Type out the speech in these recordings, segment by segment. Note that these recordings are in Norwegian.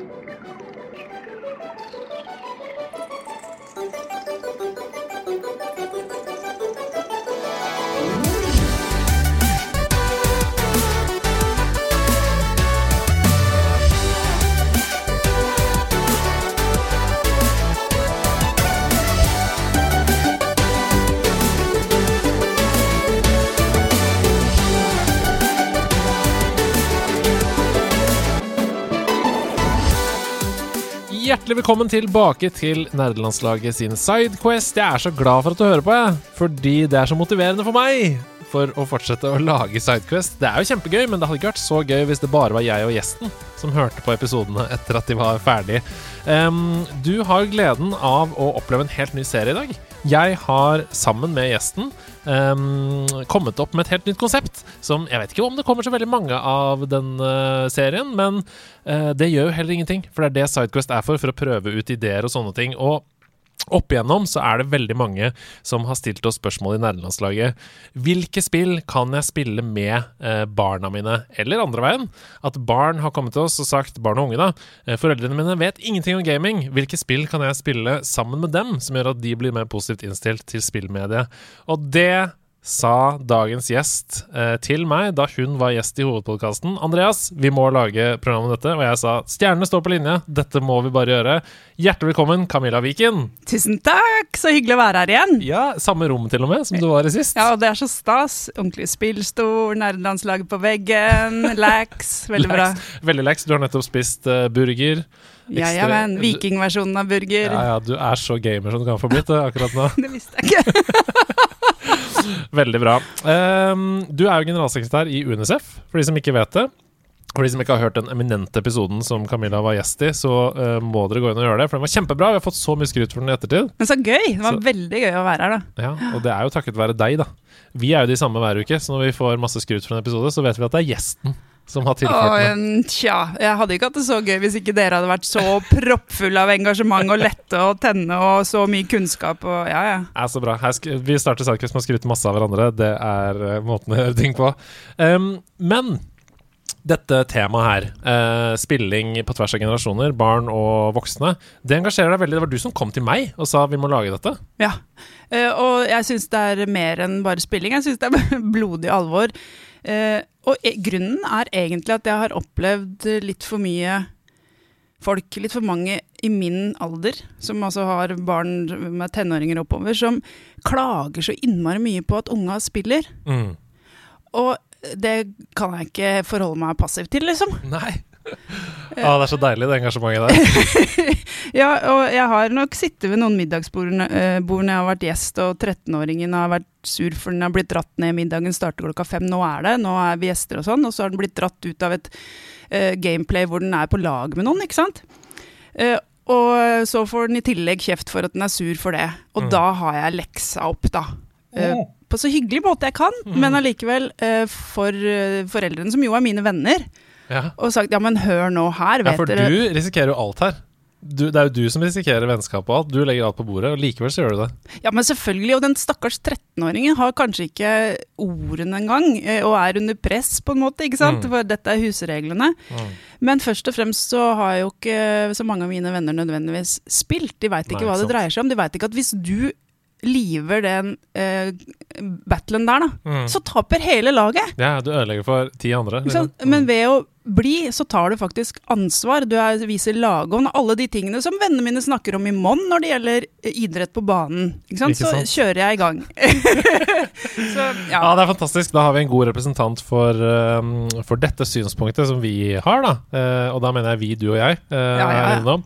Thank you. Hjertelig velkommen tilbake til nerdelandslaget sin Sidequest. Jeg er så glad for at du hører på, jeg. Fordi det er så motiverende for meg for å fortsette å lage Sidequest. Det er jo kjempegøy, men det hadde ikke vært så gøy hvis det bare var jeg og gjesten som hørte på episodene etter at de var ferdige. Um, du har gleden av å oppleve en helt ny serie i dag. Jeg har sammen med gjesten um, kommet opp med et helt nytt konsept. Som jeg vet ikke om det kommer så veldig mange av den uh, serien, men uh, det gjør jo heller ingenting. For det er det Sidequest er for, for å prøve ut ideer og sånne ting. Og opp igjennom så er det veldig mange som har stilt oss spørsmål i nerdelandslaget. Hvilke spill kan jeg spille med eh, barna mine, eller andre veien? At barn har kommet til oss og sagt, barn og unge da, eh, foreldrene mine vet ingenting om gaming. Hvilke spill kan jeg spille sammen med dem, som gjør at de blir mer positivt innstilt til spillmediet? Og det sa dagens gjest eh, til meg da hun var gjest i hovedpodkasten. 'Andreas, vi må lage program om dette.' Og jeg sa 'Stjernene står på linje, dette må vi bare gjøre'. Hjertelig velkommen, Camilla Viken. Tusen takk! Så hyggelig å være her igjen. Ja, Samme rom til og med som du var i sist. Ja, og det er så stas. Ordentlig spillstol, nerdelandslaget på veggen, lax. Veldig bra. Veldig lax. Du har nettopp spist uh, burger. Ja, ja, men Vikingversjonen av burger. Ja, ja, du er så gamer som du kan få blitt det, akkurat nå. det visste jeg ikke. Veldig bra. Um, du er jo generalsekretær i UNICEF, for de som ikke vet det. For de som ikke har hørt den eminente episoden som Camilla var gjest i, så uh, må dere gå inn og gjøre det. For den var kjempebra. Vi har fått så mye skryt for den i ettertid. Men så gøy! Det var så, veldig gøy å være her, da. Ja, Og det er jo takket være deg, da. Vi er jo de samme hver uke, så når vi får masse skryt for en episode, så vet vi at det er gjesten som har tilført noe. Tja, jeg hadde ikke hatt det så gøy hvis ikke dere hadde vært så proppfulle av engasjement og lette å tenne og så mye kunnskap og ja, ja. Det er så bra. Vi starter Sidequest med å skryte masse av hverandre. Det er uh, måten å gjøre ting på. Um, men dette temaet her, uh, spilling på tvers av generasjoner, barn og voksne, det engasjerer deg veldig. Det var du som kom til meg og sa vi må lage dette. Ja, uh, og jeg syns det er mer enn bare spilling. Jeg syns det er blodig alvor. Uh, og e grunnen er egentlig at jeg har opplevd litt for mye folk, litt for mange i min alder, som altså har barn med tenåringer oppover, som klager så innmari mye på at unga spiller. Mm. Og det kan jeg ikke forholde meg passivt til, liksom. Nei. Ah, det er så deilig, det engasjementet der. ja, og jeg har nok sittet ved noen middagsbord når jeg har vært gjest, og 13-åringen har vært sur for den har blitt dratt ned. Middagen starter klokka fem. Nå er det, nå er vi gjester og sånn. Og så har den blitt dratt ut av et uh, gameplay hvor den er på lag med noen, ikke sant. Uh, og så får den i tillegg kjeft for at den er sur for det. Og mm. da har jeg leksa opp, da. Uh, på så hyggelig måte jeg kan, mm. men allikevel for foreldrene, som jo er mine venner, ja. og sagt ja, men hør nå her, vet Ja, for dere. du risikerer jo alt her du, det er jo du som risikerer vennskap og alt. Du legger alt på bordet, og likevel så gjør du det. Ja, men selvfølgelig. Og den stakkars 13-åringen har kanskje ikke ordene engang, eh, og er under press, på en måte, ikke sant. Mm. For dette er husreglene. Mm. Men først og fremst så har jo ikke så mange av mine venner nødvendigvis spilt. De veit ikke Nei, hva sant. det dreier seg om. De veit ikke at hvis du liver den uh, battlen der, da, mm. så taper hele laget. Ja, du ødelegger for ti andre. Liksom. Men ved å bli, så tar du faktisk ansvar. Du er, viser lagånd. Alle de tingene som vennene mine snakker om i Monn når det gjelder eh, idrett på banen. Ikke sant? Ikke sant? Så kjører jeg i gang. så, ja. ja. det er fantastisk. Da har vi en god representant for, um, for dette synspunktet som vi har, da. Uh, og da mener jeg vi, du og jeg. Uh, ja, ja, ja.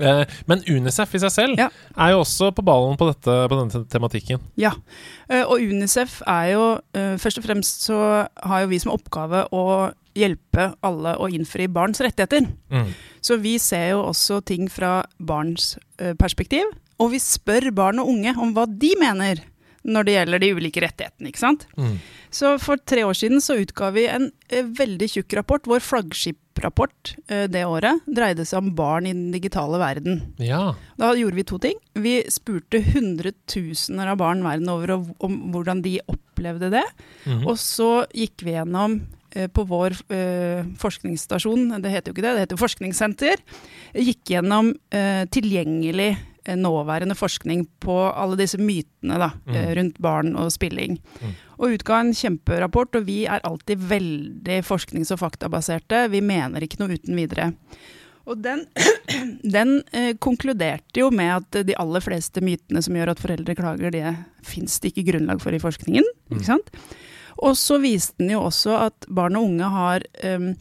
Eh, men Unicef i seg selv ja. er jo også på ballen på, dette, på denne tematikken. Ja, eh, og Unicef er jo eh, Først og fremst så har jo vi som oppgave å hjelpe alle å innfri barns rettigheter. Mm. Så vi ser jo også ting fra barns perspektiv, og vi spør barn og unge om hva de mener når det gjelder de ulike rettighetene. ikke sant? Mm. Så for tre år siden så utga vi en veldig tjukk rapport. Vår flaggskiprapport eh, det året dreide seg om barn i den digitale verden. Ja. Da gjorde vi to ting. Vi spurte hundretusener av barn verden over om, hvordan de opplevde det. Mm. Og så gikk vi gjennom eh, på vår eh, forskningsstasjon, det heter jo ikke det, det heter jo forskningssenter, gikk gjennom tilgjengelig nåværende forskning på alle disse mytene da, Mm. eh, rundt barn og spilling. Mm. Og utga en kjemperapport, og vi er alltid veldig forsknings- og faktabaserte. Vi mener ikke noe uten videre. Og den, den eh, konkluderte jo med at de aller fleste mytene som gjør at foreldre klager, det fins det ikke grunnlag for i forskningen. Mm. ikke sant? Og så viste den jo også at barn og unge har eh,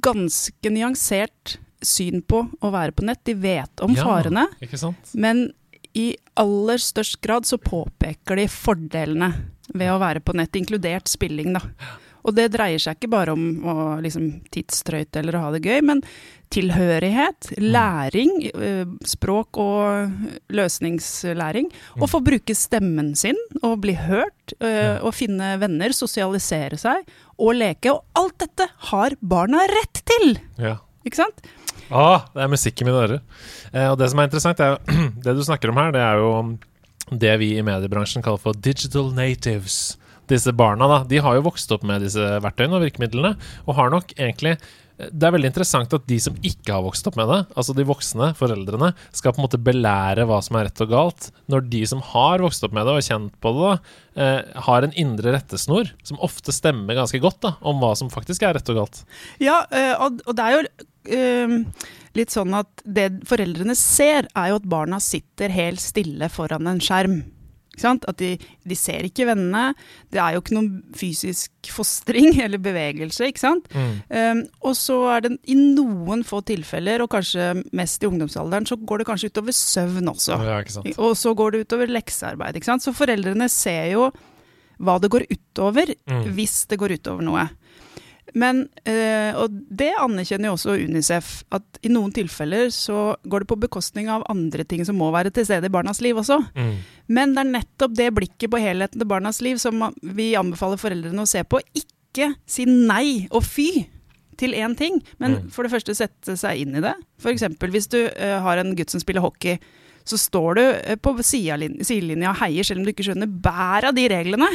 ganske nyansert syn på å være på nett. De vet om Ja. farene, men i aller størst grad så påpeker de fordelene ved å være på nett, inkludert spilling, da. Og det dreier seg ikke bare om å liksom tidstrøyte eller å ha det gøy, men tilhørighet, læring, eh, språk og løsningslæring. Og få bruke stemmen sin og bli hørt, eh, og finne venner, sosialisere seg og leke. Og alt dette har barna rett til! Ja. Ikke sant? Ah, det er musikk i mine ører. Eh, og det som er interessant, er Det du snakker om her, det er jo det vi i mediebransjen kaller for digital natives. Disse barna da, de har jo vokst opp med disse verktøyene og virkemidlene, og har nok egentlig det er veldig interessant at de som ikke har vokst opp med det, altså de voksne, foreldrene, skal på en måte belære hva som er rett og galt, når de som har vokst opp med det og kjent på det, eh, har en indre rettesnor som ofte stemmer ganske godt da, om hva som faktisk er rett og galt. Ja, øh, og, det er jo litt sånn at det foreldrene ser, er jo at barna sitter helt stille foran en skjerm. At de, de ser ikke vennene. Det er jo ikke noen fysisk fostring eller bevegelse, ikke sant. Um, og så er det i noen få tilfeller, og kanskje mest i ungdomsalderen, så går det kanskje utover søvn også. Ja. Og så går det utover leksearbeid. ikke sant? Så foreldrene ser jo hva det går utover, Mm. hvis det går utover noe. Men, eh, og det anerkjenner jo også Unicef, at i noen tilfeller så går det på bekostning av andre ting som må være til stede i barnas liv også. Mm. Men det er nettopp det blikket på helheten til barnas liv som vi anbefaler foreldrene å se på. Ikke si nei og fy til én ting, men Mm. for det første sette seg inn i det. F.eks. hvis du eh, har en gutt som spiller hockey, så står du eh, på sidelinja og heier selv om du ikke skjønner bæret av de reglene.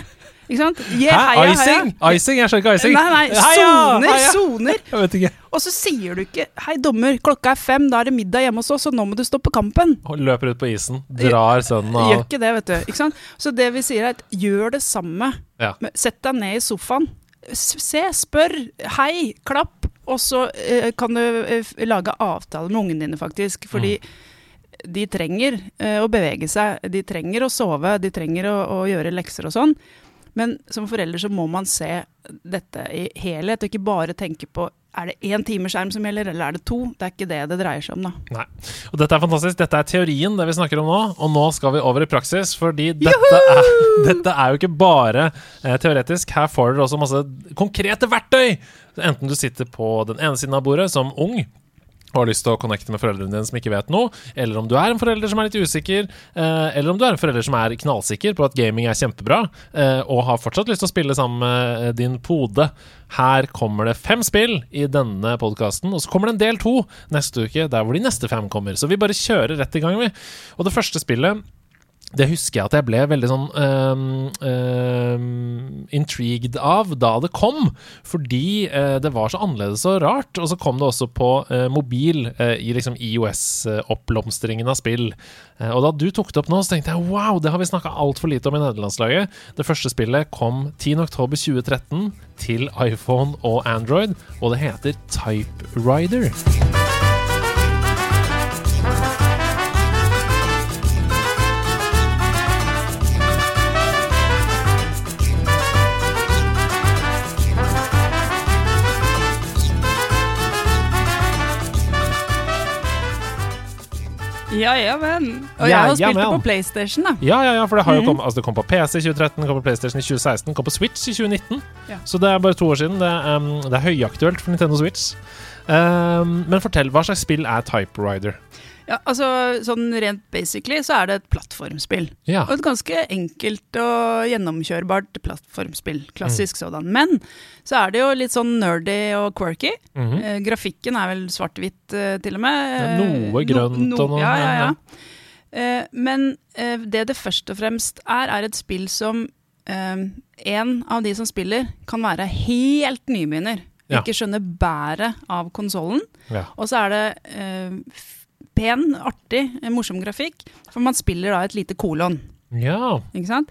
Ikke sant? Yeah, Hæ? heia, heia. Icing? Icing? Jeg skjønner ikke icing. Nei, nei, soner, soner. Jeg vet ikke. Og så sier du ikke 'hei, dommer, klokka er fem, da er det middag hjemme hos oss, og nå må du stå på kampen'. Og Løper ut på isen, drar sønnen av Gjør ikke det, vet du. Ikke sant? Så det vi sier er at gjør det samme. Ja. Sett deg ned i sofaen. Se, spør, hei, klapp. Og så eh, kan du eh, lage avtaler med ungene dine, faktisk. Fordi de trenger eh, å bevege seg. De trenger å sove, de trenger å, å gjøre lekser og sånn. Men som forelder så må man se dette i helhet, og ikke bare tenke på er det én time skjerm som gjelder, eller er det to? Det er ikke det det dreier seg om, da. Nei. Og dette er fantastisk. Dette er teorien, det vi snakker om nå. Og nå skal vi over i praksis, fordi dette er, dette er jo ikke bare eh, teoretisk. Her får dere også masse konkrete verktøy! Enten du sitter på den ene siden av bordet som ung og har lyst til å connecte med foreldrene dine som ikke vet noe, eller om du er en forelder som er litt usikker, eh, eller om du er en forelder som er knallsikker på at gaming er kjempebra, eh, og har fortsatt lyst til å spille sammen med din pode. Her kommer det fem spill i denne podkasten, og så kommer det en del to neste uke, der hvor de neste fem kommer. Så vi bare kjører rett i gang, vi. Og det første spillet det husker jeg at jeg ble veldig sånn um, um, intrigued av da det kom. Fordi uh, det var så annerledes og rart. Og så kom det også på uh, mobil uh, i liksom IOS-oppblomstringen av spill. Og da du tok det opp nå, så tenkte jeg wow, det har vi snakka altfor lite om i nederlandslaget. Det første spillet kom 10.10.2013 til iPhone og Android, og det heter Typewriter. Ja, ja, men. Og jeg har ja, spilt det på PlayStation, da. Ja, ja, ja, for det har jo kommet altså det kom på PC i 2013, kom på PlayStation i 2016, kom på Switch i 2019. Ja. Så det er bare to år siden. Det um, det er høyaktuelt for Nintendo Switch. Um, men fortell, hva slags spill er Typewriter? Ja, altså Sånn rent basically så er det et plattformspill. Ja. Og et ganske enkelt og gjennomkjørbart plattformspill. Klassisk sådan. Men så er det jo litt sånn nerdy og quirky. Mhm. Eh, grafikken er vel svart-hvitt eh, til og med. Ja, noe Eh, grønt og noe- Ja, ja, ja. Eh, men eh, det det først og fremst er, er et spill som en av de som spiller, kan være helt nybegynner. Ja. Ikke skjønne bæret av konsollen. Ja. Og så er det eh, pen, artig, eh, morsom grafikk. For man spiller da et lite kolon. Ja. Ikke sant?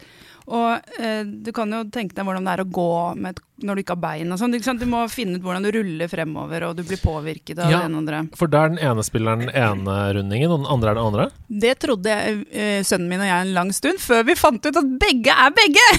Og eh, du kan jo tenke deg hvordan det er å gå med et, når du ikke har bein og sånn. Du må finne ut hvordan du ruller fremover, og du blir påvirket av Ja. det ene og andre. For da er den ene spilleren den ene rundingen, og den andre er den andre? Det trodde jeg, eh, sønnen min og jeg en lang stund, før vi fant ut at begge er begge!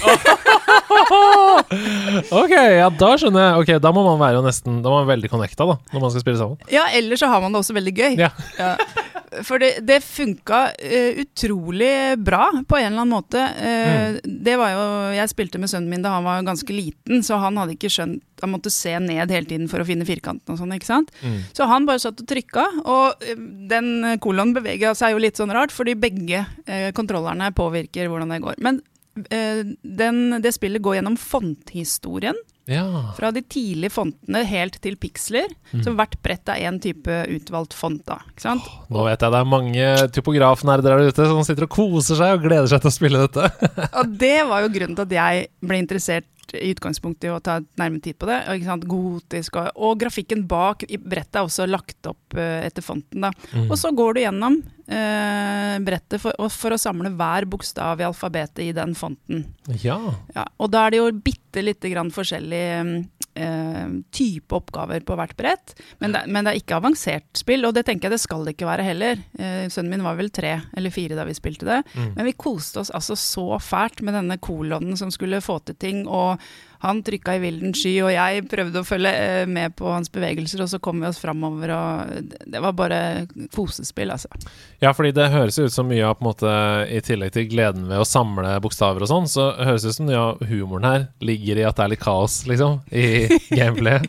Ok, ja, da skjønner jeg. Ok, Da må man være nesten Da må man være veldig connecta da, når man skal spille sammen. Ja, ellers så har man det også veldig gøy. Ja. Ja. For det, det funka uh, utrolig bra på en eller annen måte. Eh, Det var jo Jeg spilte med sønnen min da han var ganske liten, så han hadde ikke skjønt Han måtte se ned hele tiden for å finne firkanten og sånn, ikke sant. Mm. Så han bare satt og trykka, og eh, den kolonen bevega seg jo litt sånn rart, fordi begge uh, kontrollerne påvirker hvordan det går. Men den, det spillet går gjennom fonthistorien. Ja. Fra de tidlige fontene helt til piksler. Mm. Så hvert brett er én type utvalgt font. da, ikke sant? Nå vet jeg det er mange typografnerder der ute som sitter og koser seg og gleder seg til å spille dette. Og det var jo grunnen til at jeg ble interessert i utgangspunktet i å ta nærmere tid på det. Ikke sant? Gotisk og, og grafikken bak i brettet er også lagt opp uh, etter fonten. da. Mm. Og så går du gjennom brettet for, for å samle hver bokstav i alfabetet i den fonten. Ja. Ja, og da er det jo bitte lite grann forskjellig eh, type oppgaver på hvert brett. Men det, men det er ikke avansert spill, og det tenker jeg det skal det ikke være heller. Eh, sønnen min var vel tre eller fire da vi spilte det. Mm. Men vi koste oss altså så fælt med denne kolonnen som skulle få til ting. og han trykka i vilden sky, og jeg prøvde å følge eh, med på hans bevegelser, og så kom vi oss framover, og det var bare kosespill, altså. Ja, fordi det høres ut som mye av på en måte I tillegg til gleden ved å samle bokstaver og sånn, så høres det ut som mye av humoren her ligger i at det er litt kaos, liksom, i gameplayet.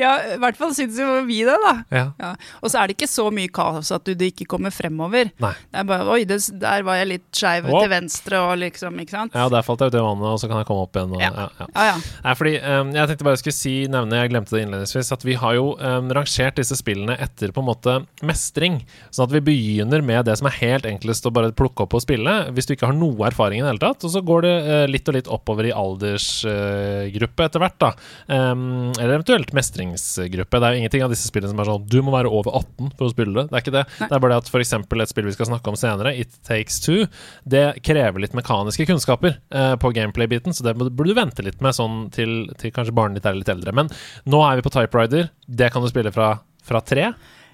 Ja, i hvert fall syns jo vi det, da. Ja. Ja. Og så er det ikke så mye kaos at du, du ikke kommer fremover. Nei. Det er bare Oi, det, der var jeg litt skeiv til venstre, og liksom, ikke sant? ja, der falt jeg ut i vannet, og så kan jeg komme opp igjen. Og, Ja. ja, ja. Nei, fordi um, Jeg tenkte bare jeg skulle si, nevne, jeg glemte det innledningsvis, at vi har jo um, rangert disse spillene etter på en måte mestring. Sånn at vi begynner med det som er helt enklest å bare plukke opp og spille, hvis du ikke har noe erfaring i det hele tatt. Og så går det uh, litt og litt oppover i aldersgruppe etter hvert, da. Um, eller eventuelt mestringsgruppe. Det er jo ingenting av disse spillene som er sånn du må være over 18 for å spille det. Det er ikke det. Nei. Det er bare det at f.eks. et spill vi skal snakke om senere, It Takes Two, det krever litt mekaniske kunnskaper uh, på gameplay-biten, så det burde du vente litt med sånn til, til kanskje barnet ditt er litt eldre. Men nå er vi på Typewriter. Det kan du spille fra, fra tre?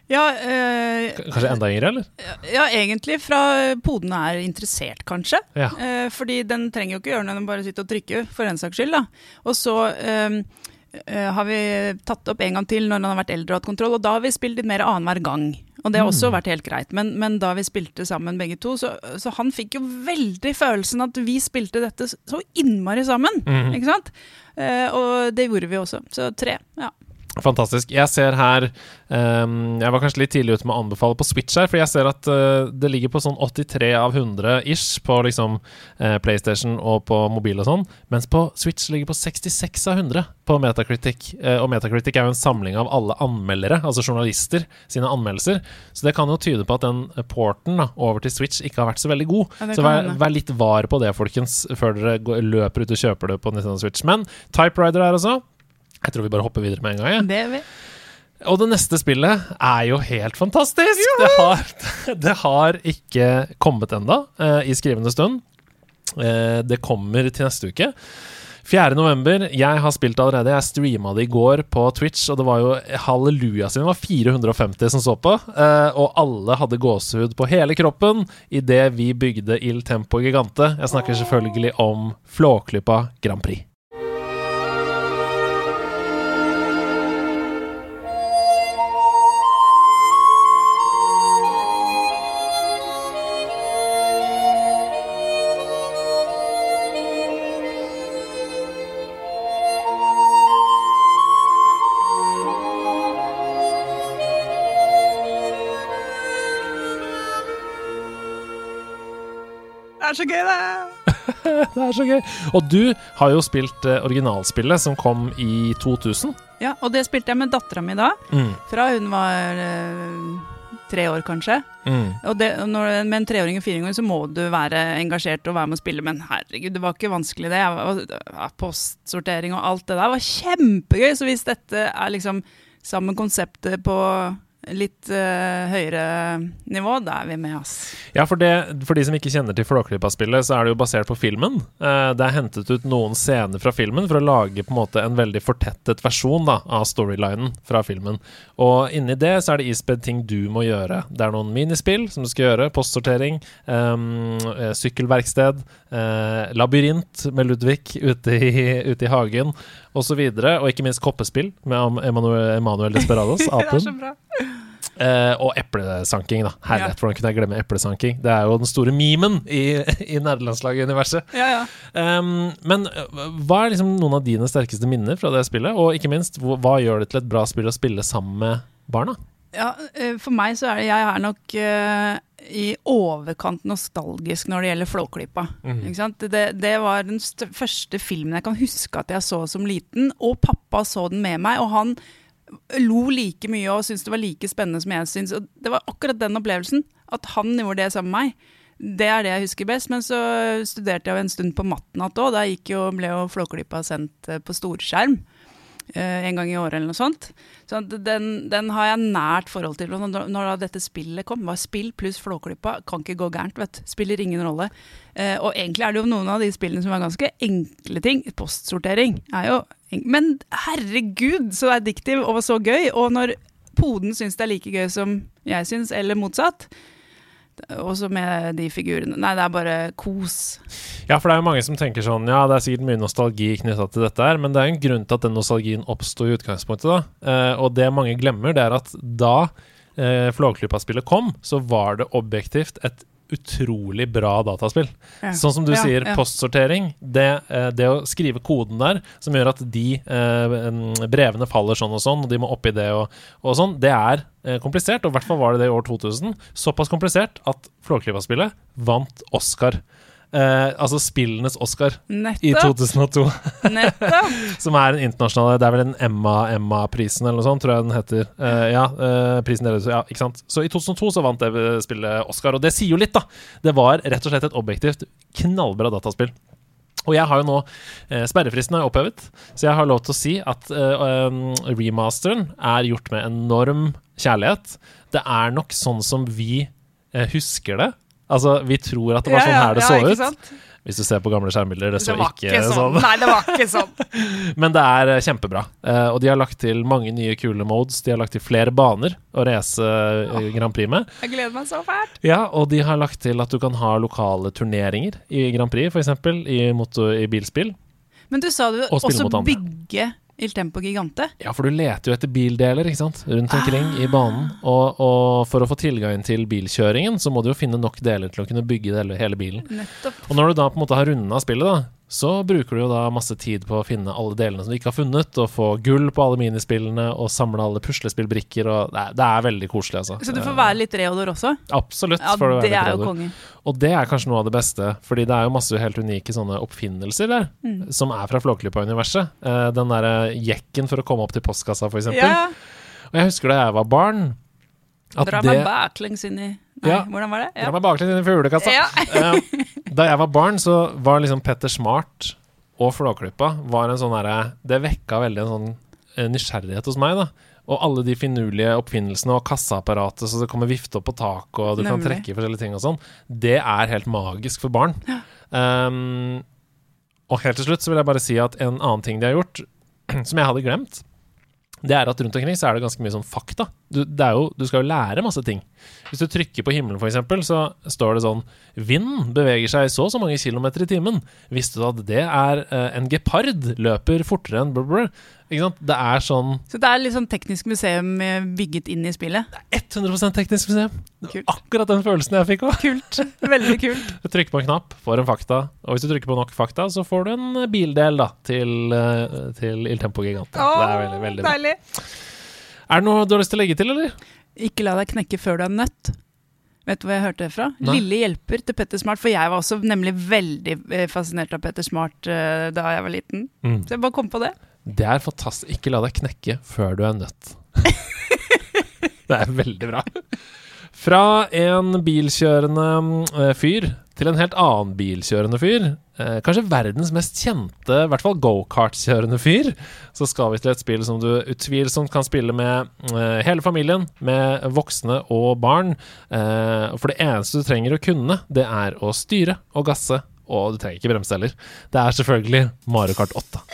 Ja, eh, Kanskje enda yngre, eller? ja, egentlig fra poden er interessert, kanskje. Ja. Eh, fordi den trenger jo ikke gjøre noe, den bare sitter og trykker, for en saks skyld. da. Og så eh, har vi tatt opp en gang til når han har vært eldre og hatt kontroll, og da har vi spilt litt mer annenhver gang. Og det har også vært helt greit. Men, men da vi spilte sammen begge to, så, så han fikk jo veldig følelsen at vi spilte dette så innmari sammen. mm. Ikke sant? Eh, og det gjorde vi også. Så tre. ja. Fantastisk. Jeg ser her um, Jeg var kanskje litt tidlig ute med å anbefale på Switch her, for jeg ser at uh, det ligger på sånn 83 av 100 ish på liksom uh, PlayStation og på mobil og sånn, mens på Switch ligger på 66 av 100 på Metacritic. Uh, og Metacritic er jo en samling av alle anmeldere, altså journalister, sine anmeldelser. Så det kan jo tyde på at den porten da, over til Switch ikke har vært så veldig god. Ja, så vær, vær litt var på det, folkens, før dere går, løper ut og kjøper det på Nintendo Switch. Men Typewriter her også. Jeg tror vi bare hopper videre med en gang. Ja. Det vi. Og det neste spillet er jo helt fantastisk! Det har, det har ikke kommet enda uh, i skrivende stund. Uh, det kommer til neste uke. 4. november. Jeg har spilt allerede. Jeg streama det i går på Twitch, og det var jo halleluja sin. Det var 450 som så på, eh, og alle hadde gåsehud på hele kroppen idet vi bygde Il Tempo Gigante. Jeg snakker selvfølgelig om Flåklypa Grand Prix. Er så gøy, det! Det er så gøy. Og du har jo spilt eh, originalspillet som kom i 2000. Ja, og det spilte jeg med dattera mi da. Mm. Fra hun var eh, tre år, kanskje. Mm. Og det, når, med en treåring og fireåring så må du være engasjert og være med å spille, men herregud, det var ikke vanskelig det. Var- Postsortering og alt det der var kjempegøy, så hvis dette er liksom sammen med konseptet på litt uh, høyere nivå, da er vi med, ass. Ja, for, det, for de som ikke kjenner til Flåklypa-spillet, så er det jo basert på filmen. Uh, det er hentet ut noen scener fra filmen for å lage på en måte en veldig fortettet versjon da, av storylinen fra filmen. Og inni det så er det ispedd ting du må gjøre. Det er noen minispill som du skal gjøre. Postsortering, ehm, eh, sykkelverksted, uh, labyrint med Ludvig ute i, ute i hagen osv. Og, så og ikke minst koppespill med Emanuel, Desperados, Desperados, Det er så bra. Eh, og eplesanking, da. Herlighet, Ja. hvordan kunne jeg glemme eplesanking? Det er jo den store memen i, i nerdelandslaget-universet. Ja, ja. Um, men øh, hva er liksom noen av dine sterkeste minner fra det spillet? Og ikke minst, hva, hva gjør det til et bra spill å spille sammen med barna? Ja, eh, for meg så er det Jeg er nok uh, i overkant nostalgisk når det gjelder Flåklypa. Mm. Det, det var den st første filmen jeg kan huske at jeg så som liten, og pappa så den med meg, og han lo like mye og syntes det var like spennende som jeg syns. Og det var akkurat den opplevelsen, at han gjorde det sammen med meg. Det er det jeg husker best. Men så studerte jeg en stund på mattenatt òg. Da gikk jo, ble jo Flåklypa sendt eh, på storskjerm. eh, En gang i året eller noe sånt. Så den, den har jeg nært forhold til. Og når, når dette spillet kom, var spill pluss Flåklypa, kan ikke gå gærent, vet du. Spiller ingen rolle. Eh, og egentlig er det jo noen av de spillene som er ganske enkle ting. Postsortering er jo Men herregud, så addictive og så gøy! Og når poden syns det er like gøy som jeg syns, eller motsatt også med de figurene. Nei, det er bare kos. Ja, for det er jo mange som tenker sånn Ja, det er sikkert mye nostalgi knytta til dette her, men det er en grunn til at den nostalgien oppsto i utgangspunktet, da. Eh, og det mange glemmer, det er at da eh, Flåklypa-spillet kom, så var det objektivt et utrolig bra dataspill. Ja. Sånn som du Ja, sier, ja. postsortering. Det, eh, det å skrive koden der, som gjør at de eh, brevene faller sånn og sånn, og de må oppi det og, og sånn, det er eh, komplisert. Og i hvert fall var det det i år 2000. Såpass komplisert at Flåklypa-spillet vant Oscar. Eh, altså spillenes Oscar i 2002. Nettopp! Som er en internasjonal Det er vel en Emma Emma-prisen eller noe sånt, tror jeg den heter. Eh, ja, eh, prisen deres, ja, ikke sant. Så i 2002 så vant det spillet Oscar, og det sier jo litt, da. Det var rett og slett et objektivt knallbra dataspill. Og jeg har jo nå eh, Sperrefristen er opphevet, så jeg har lov til å si at eh, um, remasteren er gjort med enorm kjærlighet. Det er nok sånn som vi eh, husker det. Altså, vi tror at det var sånn her det så ut. sant? Hvis du ser på gamle skjermbilder, det så Det ikke, sånn. sånn. Nei, det var ikke sånn. Men det er eh, kjempebra. Eh, og de har lagt til mange nye kule modes. De har lagt til flere baner å race eh, Grand Prix med. Jeg gleder meg så fælt. Ja, og de har lagt til at du kan ha lokale turneringer i Grand Prix, f.eks. I, motor- i bilspill. Men du sa du også bygge Il Tempo Gigante. Ja, for du leter jo etter bildeler ikke sant? rundt omkring i banen. Og, og for å få tilgang til bilkjøringen, så må du jo finne nok deler til å kunne bygge hele bilen. Nettopp. Og når du da på en måte har runda spillet, da, så bruker du jo da masse tid på å finne alle delene som du ikke har funnet, og få gull på alle minispillene, og samle alle puslespillbrikker, og det er, det er veldig koselig, altså. Så du får være litt Reodor også? Absolutt. Ja, får du være det er jo kongen. Og det er kanskje noe av det beste, fordi det er jo masse helt unike sånne oppfinnelser der, Mm. som er fra Flåklypa-universet. Eh, den derre jekken for å komme opp til postkassa, for eksempel. Ja, Og jeg husker da jeg var barn, at dra meg baklengs inn i Nei, Ja. hvordan var det? Dra meg baklengs inn i fuglekassa. Ja. Eh, da jeg var barn, så var liksom Petter Smart og Flåklypa var en sånn herre Det vekka veldig en sånn eh, nysgjerrighet hos meg, da. Og alle de finurlige oppfinnelsene og kassaapparatet så det kommer vifte opp på taket, og du kan trekke i forskjellige ting og sånn, det er helt magisk for barn. Um, og helt til slutt så vil jeg bare si at en annen ting de har gjort, som jeg hadde glemt, det er at rundt omkring så er det ganske mye sånn fakta. Du, jo, du skal jo lære masse ting. Hvis du trykker på himmelen, f.eks., så står det sånn Vinden beveger seg så og så mange kilometer i timen. Visste du at det er eh, en gepard løper fortere enn blablabla? Ikke sant? Det er sånn Så det er litt sånn teknisk museum eh, bygget inn i spillet. Det er 100% teknisk museum. Kult. Akkurat den følelsen jeg fikk òg. Kult. Veldig kult. Trykk på en knapp, får en fakta. Og hvis du trykker på nok fakta, så får du en eh, bildel da til, eh, til Il Tempo Gigante. det er veldig, veldig bra. Er det noe du har lyst til å legge til, eller? Ikke la deg knekke før du er nødt. Vet du hvor jeg hørte det fra? Nei. Lille hjelper til Petter Smart. For jeg var også nemlig veldig eh, fascinert av Petter Smart eh, da jeg var liten. Mm. Så jeg bare kom på det. Det er fantastisk. Ikke la deg knekke før du er nødt. det er veldig bra. Fra en bilkjørende eh, fyr til en helt annen bilkjørende fyr, eh, kanskje verdens mest kjente, i hvert fall gokartkjørende fyr, så skal vi til et spill som du utvilsomt kan spille med eh, hele familien, med voksne og barn. Eh, for det eneste du trenger å kunne, det er å styre og gasse, og du trenger ikke bremse heller. Det er selvfølgelig Mario Kart 8.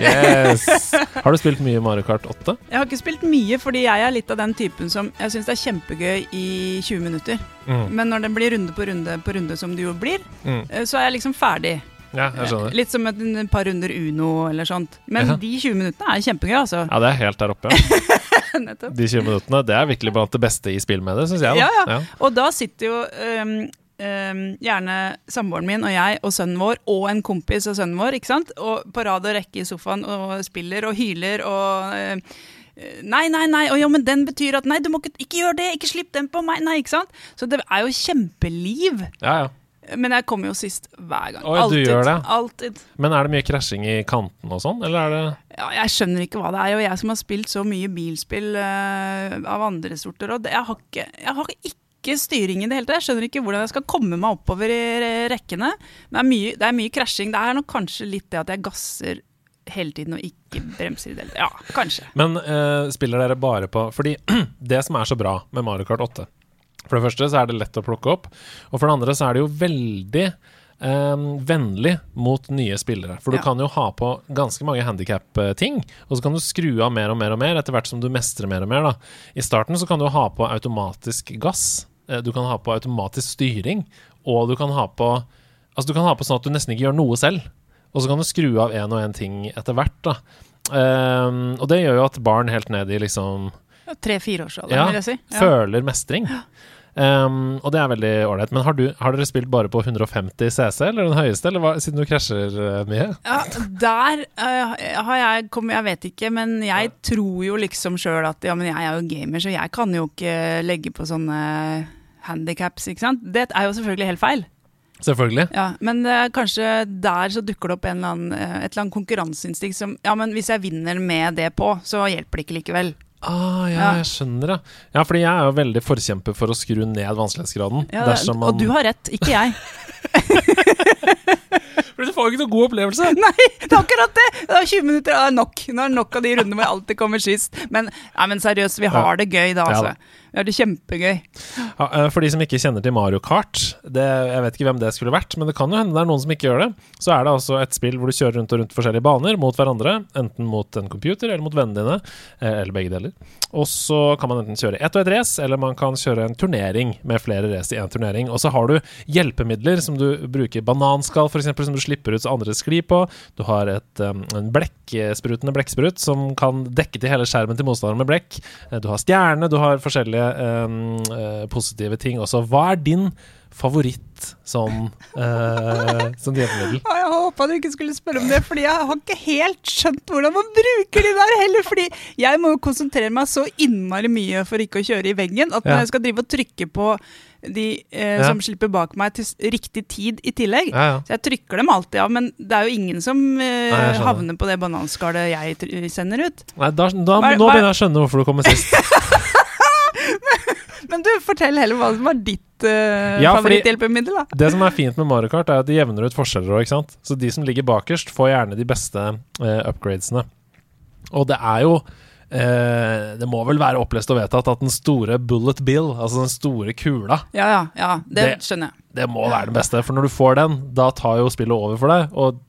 Yes. Har du spilt mye Mario Kart 8? Jeg har ikke spilt mye, fordi jeg er litt av den typen som Jeg syns det er kjempegøy i 20 minutter. Mm. Men når det blir runde på runde på runde, som det jo blir, Mm. eh, så er jeg liksom ferdig. Ja, skjønner. Litt som et et par runder Uno eller sånt. Men Ja. de 20 minuttene er kjempegøy, altså. Ja, det er helt der oppe. Ja. Nettopp. De 20 minuttene, det er virkelig blant det beste i spillmediet, syns jeg. Da. Ja, ja. Og da sitter jo øhm, øhm, gjerne samboeren min og jeg og sønnen vår og en kompis og sønnen vår ikke sant? Og på rad og rekke i sofaen og spiller og hyler og uh, Nei, nei, nei, og jo, men den betyr at Nei, du må ikke, ikke gjøre det! Ikke slipp den på meg! Nei, ikke sant? Så det er jo kjempeliv. ja, ja. Men jeg kommer jo sist hver gang. Oi, du gjør det? Alltid. Men er det mye krasjing i kanten og sånn, eller er det Ja, jeg skjønner ikke hva det er. Og jeg som har spilt så mye bilspill uh, av andre sorter, og det, jeg, har ikke, jeg har ikke styring i det hele tatt. Jeg skjønner ikke hvordan jeg skal komme meg oppover i re- rekkene. Det er mye, det er mye krasjing. Det er nok kanskje litt det at jeg gasser hele tiden og ikke bremser i det hele tatt. Ja, kanskje. Men uh, spiller dere bare på Fordi det som er så bra med Mario Kart 8 For det første så er det lett å plukke opp, og for det andre så er det jo veldig Um, vennlig mot nye spillere. For du kan jo ha på ganske mange handikap-ting, og så kan du skru av mer og mer og mer etter hvert som du mestrer mer og mer. da. I starten så kan du ha på automatisk gass, eh, du kan ha på automatisk styring, og du kan ha på Altså du kan ha på sånn at du nesten ikke gjør noe selv. Og så kan du skru av én og én ting etter hvert. da. um, og det gjør jo at barn helt ned i liksom Tre-fireårsalderen, Ja, vil jeg si. Ja. føler mestring. Um, og det er veldig ålreit. Men har, du, har dere spilt bare på 150 CC, eller den høyeste, eller hva, siden du krasjer eh, mye? Ja, der uh, har jeg kommet Jeg vet ikke, men jeg tror jo liksom sjøl at ja, men jeg er jo gamer, så jeg kan jo ikke legge på sånne handikaps, ikke sant. Det er jo selvfølgelig helt feil. Selvfølgelig. Ja, men uh, kanskje der så dukker det opp en eller annen, uh, et eller annet konkurranseinstinkt som Ja, men hvis jeg vinner med det på, så hjelper det ikke likevel. Ah, ja, Ja. jeg skjønner, det. Ja, fordi jeg er jo veldig forkjemper for å skru ned vanskelighetsgraden. Ja, man Og du har rett, ikke jeg. For du får jo ikke noe god opplevelse! Nei, det er akkurat det! det er 20 minutter er nok. Nå er det nok av de rundene hvor jeg alltid kommer sist. Men, nei, men seriøst, vi har det gøy da, Ja altså. da. Vi har det kjempegøy. Ja, eh, for de som ikke kjenner til Mario Kart, det, jeg vet ikke hvem det skulle vært, men det kan jo hende det er noen som ikke gjør det. Så er det altså et spill hvor du kjører rundt og rundt forskjellige baner mot hverandre. Enten mot en computer eller mot vennene dine, eh, eller begge deler. Og så kan man enten kjøre ett og ett race, eller man kan kjøre en turnering med flere race i én turnering. Og så har du hjelpemidler som du bruker. Bananskall, f.eks., som du slipper ut så andre sklir på. Du har et, um, en blekksprutende blekksprut som kan dekke til hele skjermen til motstanderen med blekk. Eh, Du har stjerne, du har forskjellige um, positive ting også. Hva er din favoritt som, uh, som hjelpemiddel? Jeg håpa du ikke skulle spørre om det, fordi jeg har ikke helt skjønt hvordan man bruker de der heller. Fordi jeg må jo konsentrere meg så innmari mye for ikke å kjøre i veggen, at når jeg skal drive og trykke på de eh, Ja. som slipper bak meg til riktig tid i tillegg Ja, ja. Så jeg trykker dem alltid av, men det er jo ingen som eh, Nei, havner på det bananskallet jeg sender ut. Nei, da, da, nå er- begynner jeg å skjønne hvorfor du kommer sist. Men du, fortell heller hva som var ditt uh, Ja, favoritthjelpemiddel, da. Det som er fint med Mario Kart, er at de jevner ut forskjeller òg, ikke sant. Så de som ligger bakerst, får gjerne de beste uh, upgradesene. Og det er jo eh, Det må vel være opplest og vedtatt at den store bullet bill, altså den store kula, Ja, ja, ja, det, Det- skjønner jeg. det må være den beste. For når du får den, da tar jo spillet over for deg, og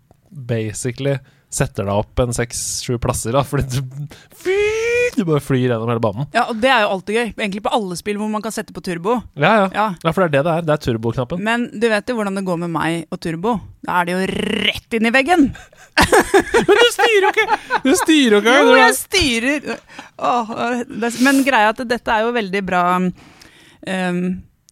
basically setter deg opp en seks-sju plasser, da, fordi du, fy, du bare flyr gjennom hele banen. Ja, og det er jo alltid gøy. Egentlig på alle spill hvor man kan sette på turbo. Ja, ja. Ja, Ja, for det er det det er. Det er turboknappen. Men du vet jo hvordan det går med meg og turbo. Da er det jo rett inn i veggen! Men du styrer jo ikke! Du styrer jo ikke! Jo, jeg styrer! Åh, det, men greia er at dette er jo veldig bra um,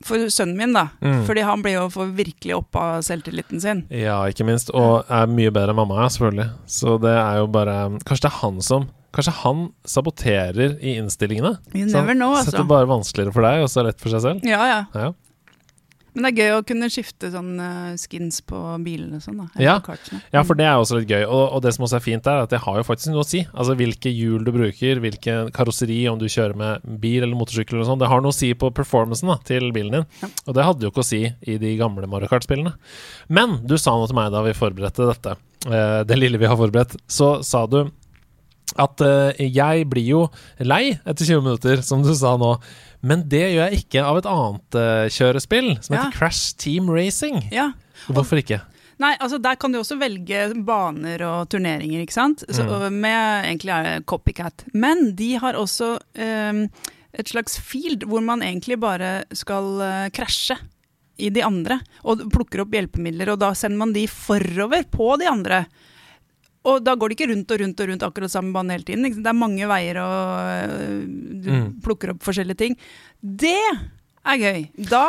for sønnen min, da. Mm. Fordi han blir jo for virkelig opp av selvtilliten sin. Ja, ikke minst. Og er mye bedre enn mamma, selvfølgelig. Så det er jo bare Kanskje det er han som Kanskje han saboterer i innstillingene? You Så never know, altså. Setter bare vanskeligere for deg, og så lett for seg selv? Ja, ja. Ja. Men det er gøy å kunne skifte sånn eh, skins på bilene og sånn, da. Ja. Ja, for det er også litt gøy. Og, og det som også er fint, er at det har jo faktisk noe å si. Altså hvilke hjul du bruker, hvilken karosseri, om du kjører med bil eller motorsykkel eller sånn. Det har noe å si på performancen da, til bilen din. Ja. Og det hadde jo ikke å si i de gamle Mario Kart-spillene. Men du sa noe til meg da vi forberedte dette, eh, det lille vi har forberedt. Så sa du at eh, jeg blir jo lei etter 20 minutter, som du sa nå. Men det gjør jeg ikke av et annet eh, kjørespill, som Ja. heter Crash Team Racing. Ja. Hvorfor ikke? Nei, altså der kan du også velge baner og turneringer, ikke sant? Så, Mm. Med egentlig er copycat. Men de har også um, et slags field hvor man egentlig bare skal eh, krasje i de andre. Og plukker opp hjelpemidler, og da sender man de forover på de andre. Og da går det ikke rundt og rundt og rundt akkurat samme bane hele tiden. Det er mange veier, og øh, du Mm. plukker opp forskjellige ting. Det er gøy. Da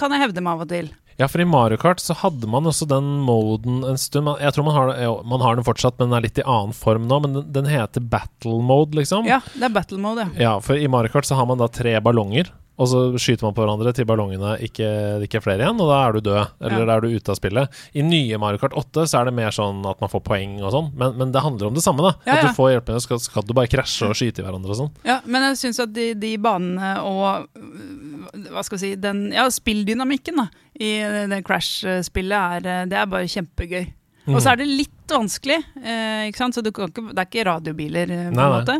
kan jeg hevde meg av og til. Ja, for i Mario Kart så hadde man også den moden en stund. Jeg tror man har, man har den fortsatt, men den er litt i annen form nå. Men den, den heter battle mode, liksom. Ja, det er battle mode, ja. Ja, for i Mario Kart så har man da tre ballonger. Og så skyter man på hverandre til ballongene ikke, ikke er flere igjen, og da er du død. Eller Ja. da er du ute av spillet. I nye Mario Kart 8 så er det mer sånn at man får poeng og sånn, men, men det handler om det samme, da. Ja, At du får hjelpemidler, skal, skal du bare krasje og skyte i hverandre og sånn. Ja, men jeg syns at de, de banene og øh, hva skal vi si, den ja, spilldynamikken da, i det Crash-spillet, er, det er bare kjempegøy. Og så er det litt vanskelig, eh, ikke sant? så du kan ikke, det er ikke radiobiler, eh, på en nei.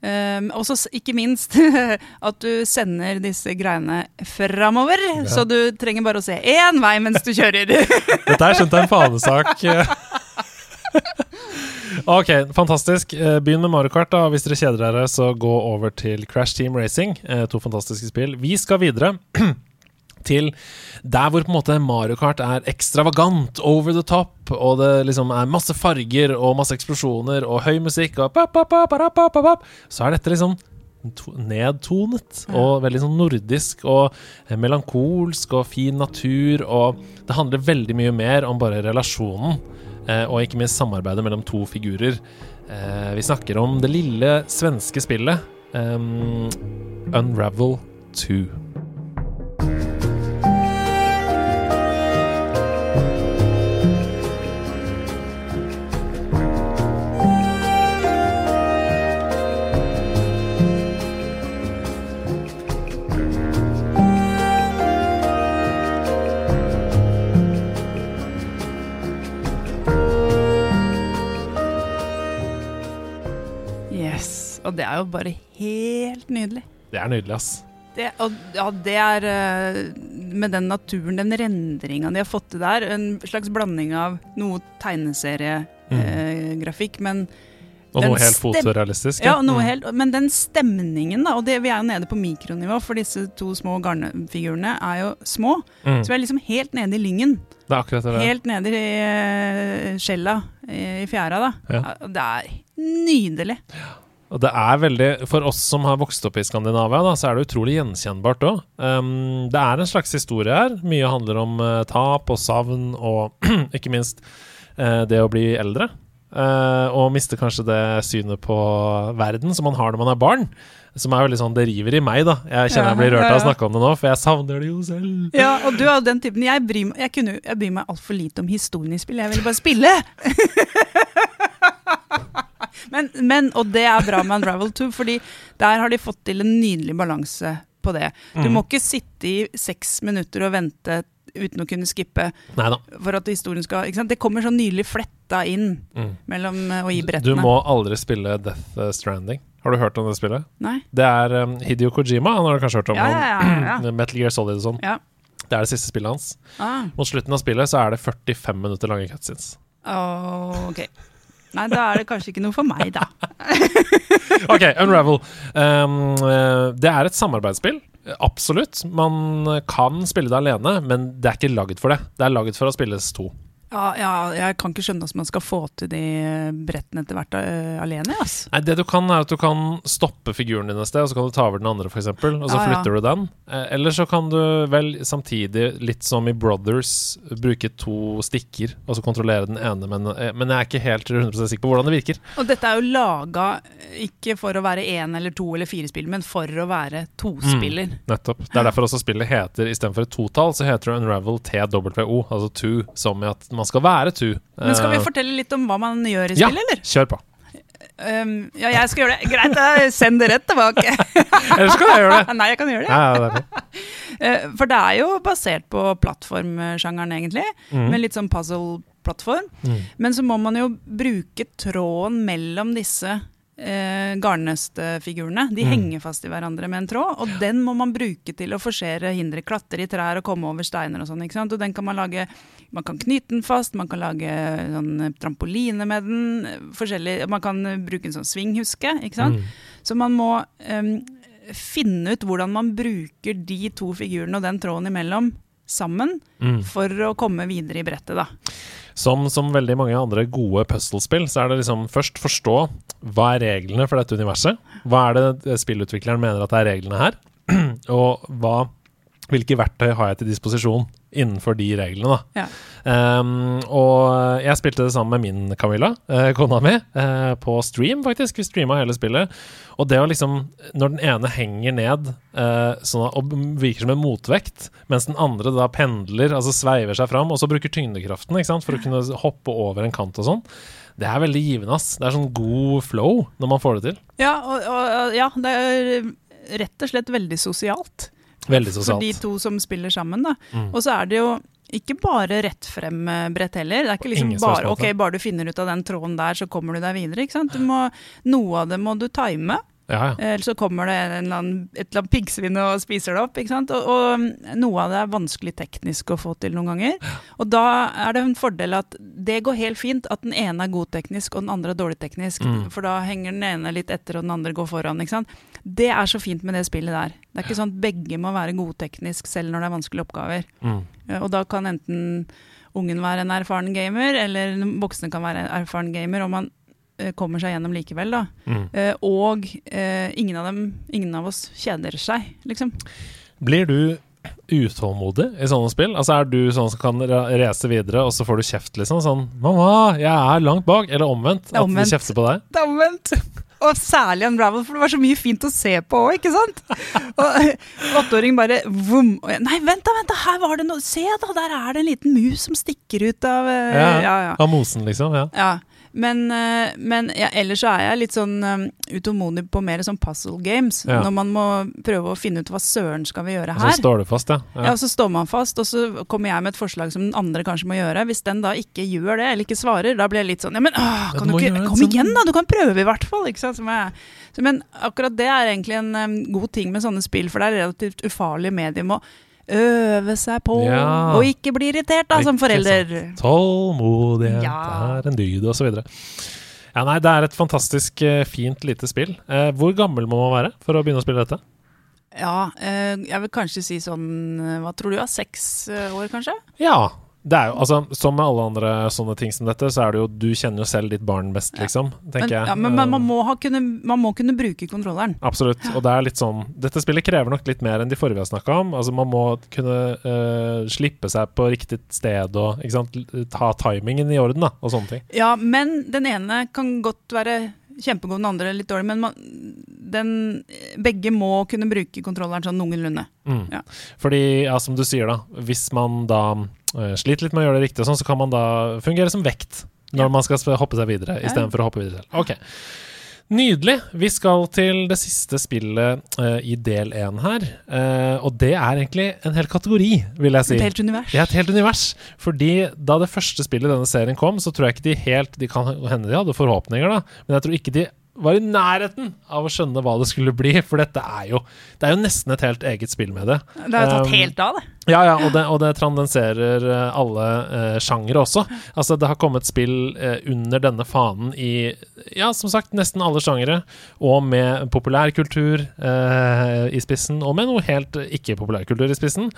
Um, og så ikke minst at du sender disse greiene framover, så du trenger bare å se én vei mens du kjører. Dette er skjønt en fanesak. ok, fantastisk. Eh, Begynn med Mario Kart. da Hvis dere kjeder dere, så gå over til Crash Team Racing. Eh, To fantastiske spill. Vi skal videre. Til der hvor på en måte Mario Kart er ekstravagant, over the top, og det liksom er masse farger og masse eksplosjoner og høy musikk, og pop, pop, pop, så er dette liksom nedtonet og veldig sånn nordisk og melankolsk og fin natur. Og det handler veldig mye mer om bare relasjonen, eh, og ikke minst samarbeidet mellom to figurer. Eh, vi snakker om det lille svenske spillet um, Unravel 2. Og det er jo bare helt nydelig. Det er nydelig, ass. Det, og, ja, det er eh, med den naturen, den rendringa de har fått til der. En slags blanding av noe tegneseriegrafikk, men Og noe helt fotorealistisk. Ja, noe Mm. helt, men den stemningen, da, og det, vi er jo nede på mikronivå, for disse to små garnfigurene er jo små. Mm. Så vi er liksom helt nede i lyngen. Det er akkurat det. Helt nede i eh, skjella i, i fjæra, da. Ja. Det er nydelig. Og det er veldig For oss som har vokst opp i Skandinavia, da, så er det utrolig gjenkjennbart òg. Um, det er en slags historie her. Mye handler om uh, tap og savn og ikke minst uh, det å bli eldre. Uh, og miste kanskje det synet på verden som man har når man er barn. Som er veldig sånn Det river i meg, da. Jeg kjenner jeg blir rørt å Ja, av å snakke om det nå, for jeg savner det jo selv. Ja, og du er den typen Jeg bryr, jeg kunne, jeg bryr meg altfor lite om historien i spill. Jeg ville bare spille! men, men, og det er bra med Unravel 2, fordi der har de fått til en nydelig balanse på det. Du Mm. må ikke sitte i seks minutter og vente uten å kunne skippe Neida. for at historien skal ikke sant? Det kommer så nydelig fletta inn Mm. mellom eh, og i Du må aldri spille Death eh, Stranding. Har du hørt om det spillet? Nei? Det er um, Hideo Kojima. Han har du kanskje hørt om? Ja, ja, ja, ja. Metal Gear Solid og sånn. Ja. Det er det siste spillet hans. Ah, Mot slutten av spillet så er det 45 minutter lange cutscenes. ok. Nei, da er det kanskje ikke noe for meg, da. Ok, Unravel. Um, eh, det er et samarbeidsspill. Absolutt. Man kan spille det alene, men det er ikke laget for det. Det er laget for å spilles to. Ja, ja, jeg kan ikke skjønne hvordan man skal få til de brettene etter hvert uh, alene. Ass. Nei, Det du kan, er at du kan stoppe figuren din et sted, og så kan du ta over den andre, f.eks., og så Ja, ja. flytter du den. Eh, eller så kan du vel samtidig, litt som i Brothers, bruke to stikker, og så kontrollere den ene, men, eh, men jeg er ikke helt 100 sikker på hvordan det virker. Og dette er jo laga ikke for å være én eller to eller fire spill, men for å være tospiller. Nettopp. Det er derfor også spillet heter istedenfor et totall, så heter det Unravel TWO, altså two, som i at man skal være to. Men skal vi Eh, fortelle litt om hva man gjør i Ja. spillet, eller? Kjør på. Um, ja, jeg skal gjøre det. Greit, da. send det rett tilbake. Eller skal jeg gjøre det? Nei, jeg kan gjøre det. Ja, ja, det er. Eh, For det er jo basert på plattformsjangeren, egentlig. Mm. Med litt sånn puzzle-plattform. Mm. Men så må man jo bruke tråden mellom disse eh, garnnøstfigurene. De Mm. henger fast i hverandre med en tråd, og den må man bruke til å forsere hindre, klatre i trær og komme over steiner og sånn. ikke sant? Og den kan man lage Man kan knyte den fast, man kan lage sånn trampoline med den. Man kan bruke en sånn svinghuske, ikke sant. Mm. Så man må um, finne ut hvordan man bruker de to figurene og den tråden imellom sammen Mm. for å komme videre i brettet, da. Som, som veldig mange andre gode puzzlespill, så er det liksom først forstå hva er reglene for dette universet. Hva er det spillutvikleren mener at er reglene her? Og hva, hvilke verktøy har jeg til disposisjon innenfor de reglene, da. Ja. Um, og jeg spilte det sammen med min Camilla, eh, kona mi, eh, på stream, faktisk. Vi streama hele spillet. Og det å liksom Når den ene henger ned eh, sånn, og virker som en motvekt, mens den andre da pendler, altså sveiver seg fram, og så bruker tyngdekraften ikke sant, for å kunne hoppe over en kant og sånn, det er veldig givende, ass. Det er sånn god flow når man får det til. Ja, og, og, ja, det er rett og slett veldig sosialt. Veldig For de to som spiller sammen, da. Mm. Og så er det jo ikke bare rett frem-brett heller. Det er ikke liksom bare ok, bare du finner ut av den tråden der, så kommer du deg videre. ikke sant? Du må, noe av det må du time. Ja, ja. Eller så kommer det en eller annen, et eller annet piggsvin og spiser det opp. Og, og noe av det er vanskelig teknisk å få til noen ganger. Og da er det en fordel at det går helt fint at den ene er god teknisk og den andre er dårlig teknisk. Mm. For da henger den ene litt etter og den andre går foran. Det er så fint med det spillet der. Det er ikke sånn at begge må være gode teknisk selv når det er vanskelige oppgaver. Mm. Eh, Og da kan enten ungen være en erfaren gamer, eller voksne kan være en erfaren gamer, og man eh, kommer seg gjennom likevel, da. Mm. Eh, og eh, ingen av dem, ingen av oss kjeder seg, liksom. Blir du utålmodig i sånne spill? Altså Er du sånn som kan ra- race videre, og så får du kjeft, liksom? Sånn 'Mamma, jeg er langt bak.' Eller omvendt? At de kjefter på deg? Det er omvendt! Og særlig Unravel, for det var så mye fint å se på òg, ikke sant? Og eh, åtteåring bare vom. Og jeg, Nei, vent da, vent da, her var det noe Se da, der er det en liten mus som stikker ut av eh, Ja. ja, ja. Av mosen, liksom? Ja. Ja, men, eh, men ja, ellers så er jeg litt sånn um, utålmodig på mer sånn puzzle games. Ja. Når man må prøve å finne ut hva søren skal vi gjøre her. Og så står du fast, ja. Ja, ja. og så står man fast, og så kommer jeg med et forslag som den andre kanskje må gjøre. Hvis den da ikke gjør det, eller ikke svarer, da blir jeg litt sånn Ja, men åh, kan du ikke Kom sånn. igjen, da! Du kan prøve, i hvert fall. Ikke sant? Som jeg, så, men akkurat det er egentlig en um, god ting med sånne spill, for det er relativt ufarlig medium å øve seg på, Ja. og ikke bli irritert da, som forelder. forelder. Tålmodighet Ja. er en dyd, osv. Ja, nei, det er et fantastisk eh, fint lite spill. Eh, hvor gammel må man være for å begynne å spille dette? Ja, eh, jeg vil kanskje si sånn eh, Hva tror du, ja? Seks eh, år, kanskje? Ja. Det er jo, altså, Som med alle andre sånne ting som dette, så er det jo Du kjenner jo selv ditt barn best, liksom. Men, tenker jeg. ja, men man, man, Eh, må ha kunne, man må kunne bruke kontrolleren. Absolutt. Og det er litt sånn Dette spillet krever nok litt mer enn de forrige vi har snakka om. Altså Man må kunne uh, slippe seg på riktig sted og ikke sant, ta timingen i orden, da, og sånne ting. Ja, men den ene kan godt være kjempegod, den andre litt dårlig. Men man, den, begge må kunne bruke kontrolleren sånn noenlunde. Mm. Ja. Fordi, ja, som du sier, da, hvis man da sliter litt med å gjøre det riktig, sånn, så kan man da fungere som vekt når Ja. man skal hoppe seg videre, Ja. istedenfor å hoppe videre selv. Ok. Nydelig. Vi skal til det siste spillet uh, i del én her. Uh, og det er egentlig en hel kategori, vil jeg si. Et helt univers. Er et helt univers. Fordi da det første spillet i denne serien kom, så tror jeg ikke de helt De kan hende de hadde forhåpninger, da, men jeg tror ikke de var i nærheten av å skjønne hva det skulle bli. For dette er jo Det er jo nesten et helt eget spill med det. Det har jo tatt Um, helt av, det. Ja, ja, og det, og det trandenserer eh, alle uh, sjangere også. Altså, det har kommet spill eh, under denne fanen i Ja, som sagt, nesten alle sjangere. Og med populærkultur eh, i spissen, og med noe helt eh, ikke-populærkultur i spissen.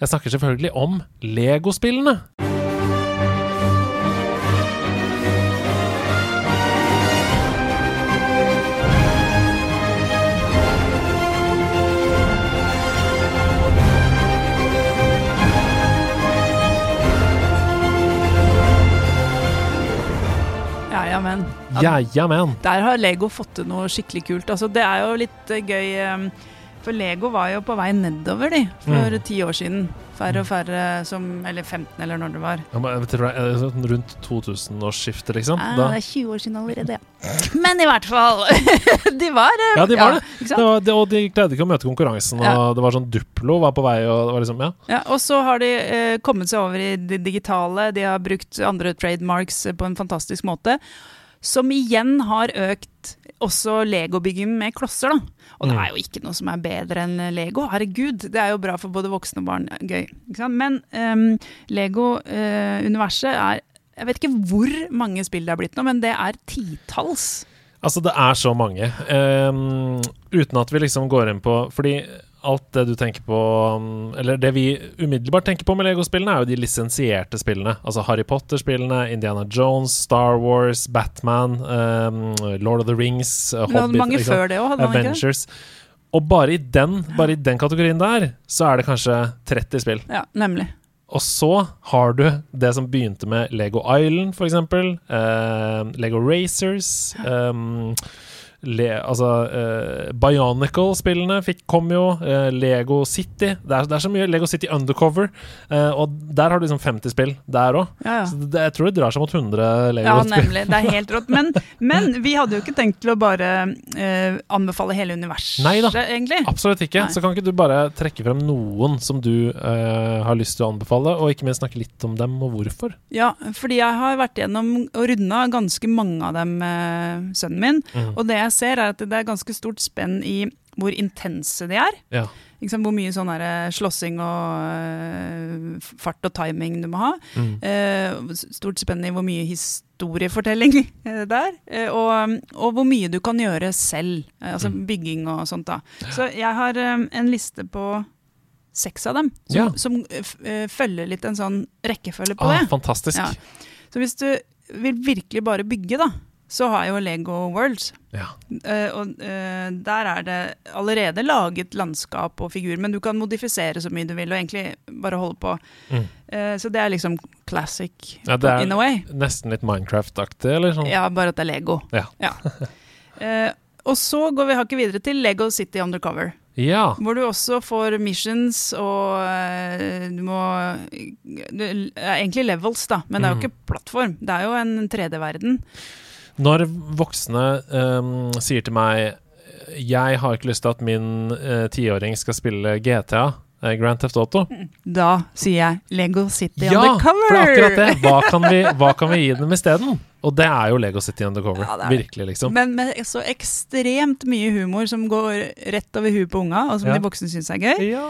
Jeg snakker selvfølgelig om Lego-spillene. Men. Ja, ja, men. Der har Lego fått til noe skikkelig kult. Altså, det er jo litt eh, gøy eh, For Lego var jo på vei nedover, de, for Mm. ti år siden. Færre og færre som Eller 15, eller når det var. Ja, men, jeg tror det er sånn rundt 2000-årsskiftet, liksom. Ja, det er 20 år siden allerede, ja. Men i hvert fall! de var eh, Ja, de var det. Ikke det var, de, og de greide ikke å møte konkurransen, og Ja. det var sånn Duplo var på vei, og det var liksom Ja. Ja, og så har de eh, kommet seg over i det digitale. De har brukt andre trademarks eh, på en fantastisk måte. Som igjen har økt også legobygging med klosser, da. Og det Mm. er jo ikke noe som er bedre enn Lego. Herregud, det er jo bra for både voksne og barn. Gøy. Men um, Lego-universet er Jeg vet ikke hvor mange spill det er blitt nå, men det er titalls. Altså, det er så mange. Um, uten at vi liksom går inn på Fordi alt det du tenker på um, Eller det vi umiddelbart tenker på med Lego-spillene, er jo de lisensierte spillene. Altså Harry Potter-spillene, Indiana Jones, Star Wars, Batman, um, Lord of the Rings, uh, Hobbit ikke? Avengers. Og bare i den, bare i den kategorien der, så er det kanskje 30 spill. Ja, nemlig. Og så har du det som begynte med Lego Island, for eksempel. eh, Lego Racers. Um, le, altså uh, Bionicle-spillene kom jo. Uh, Lego City. Det er, det er så mye. Lego City Undercover. Uh, og der har du liksom 50 spill der òg. Ja, ja. Så det, jeg tror det drar seg mot 100 Lego-spill. nemlig. Det er helt rått. Men, men vi hadde jo ikke tenkt til å bare anbefale hele universet, Nei da. egentlig. Absolutt ikke. Nei. Så kan ikke du bare trekke frem noen som du har lyst til å anbefale, og ikke minst snakke litt om dem, og hvorfor? Ja, fordi jeg har vært gjennom og runda ganske mange av dem med sønnen min. Mm. Og det jeg ser, er at det er ganske stort spenn i hvor intense de er. Ja. Sant? Hvor mye sånn eh, slåssing og uh, fart og timing du må ha. Mm. Uh, stort spenn i hvor mye historiefortelling det er. og, og hvor mye du kan gjøre selv. altså Mm. bygging og sånt. da. Så jeg har en liste på seks av dem, som, Ja. som følger litt en sånn rekkefølge på Ah, det. fantastisk. Ja. Så hvis du vil virkelig bare bygge, da, så har jo Lego Worlds. Ja. Uh, og uh, der er det allerede laget landskap og figur, men du kan modifisere så mye du vil, og egentlig bare holde på. Mm. Uh, så det er liksom classic Ja, er- in a way. Nesten litt Minecraft-aktig, eller sånn? Ja, bare at det er Lego. Ja. Eh, og så går vi hakket videre til Lego City Undercover. Ja. Hvor du også får missions og du må Det er egentlig levels, da, men det er jo Mm. ikke plattform. Det er jo en 3D-verden. Når voksne um, sier til meg Jeg har ikke lyst til at min tiåring uh, skal spille GTA, uh, Grand Theft Auto. Da sier jeg Lego City Ja, Undercover! for det er akkurat det! Hva kan vi, hva kan vi gi dem isteden? Og det er jo Lego City Undercover. Ja. Virkelig, liksom. Men med så ekstremt mye humor som går rett over huet på unga, og som Ja. de voksne syns er gøy. Ja.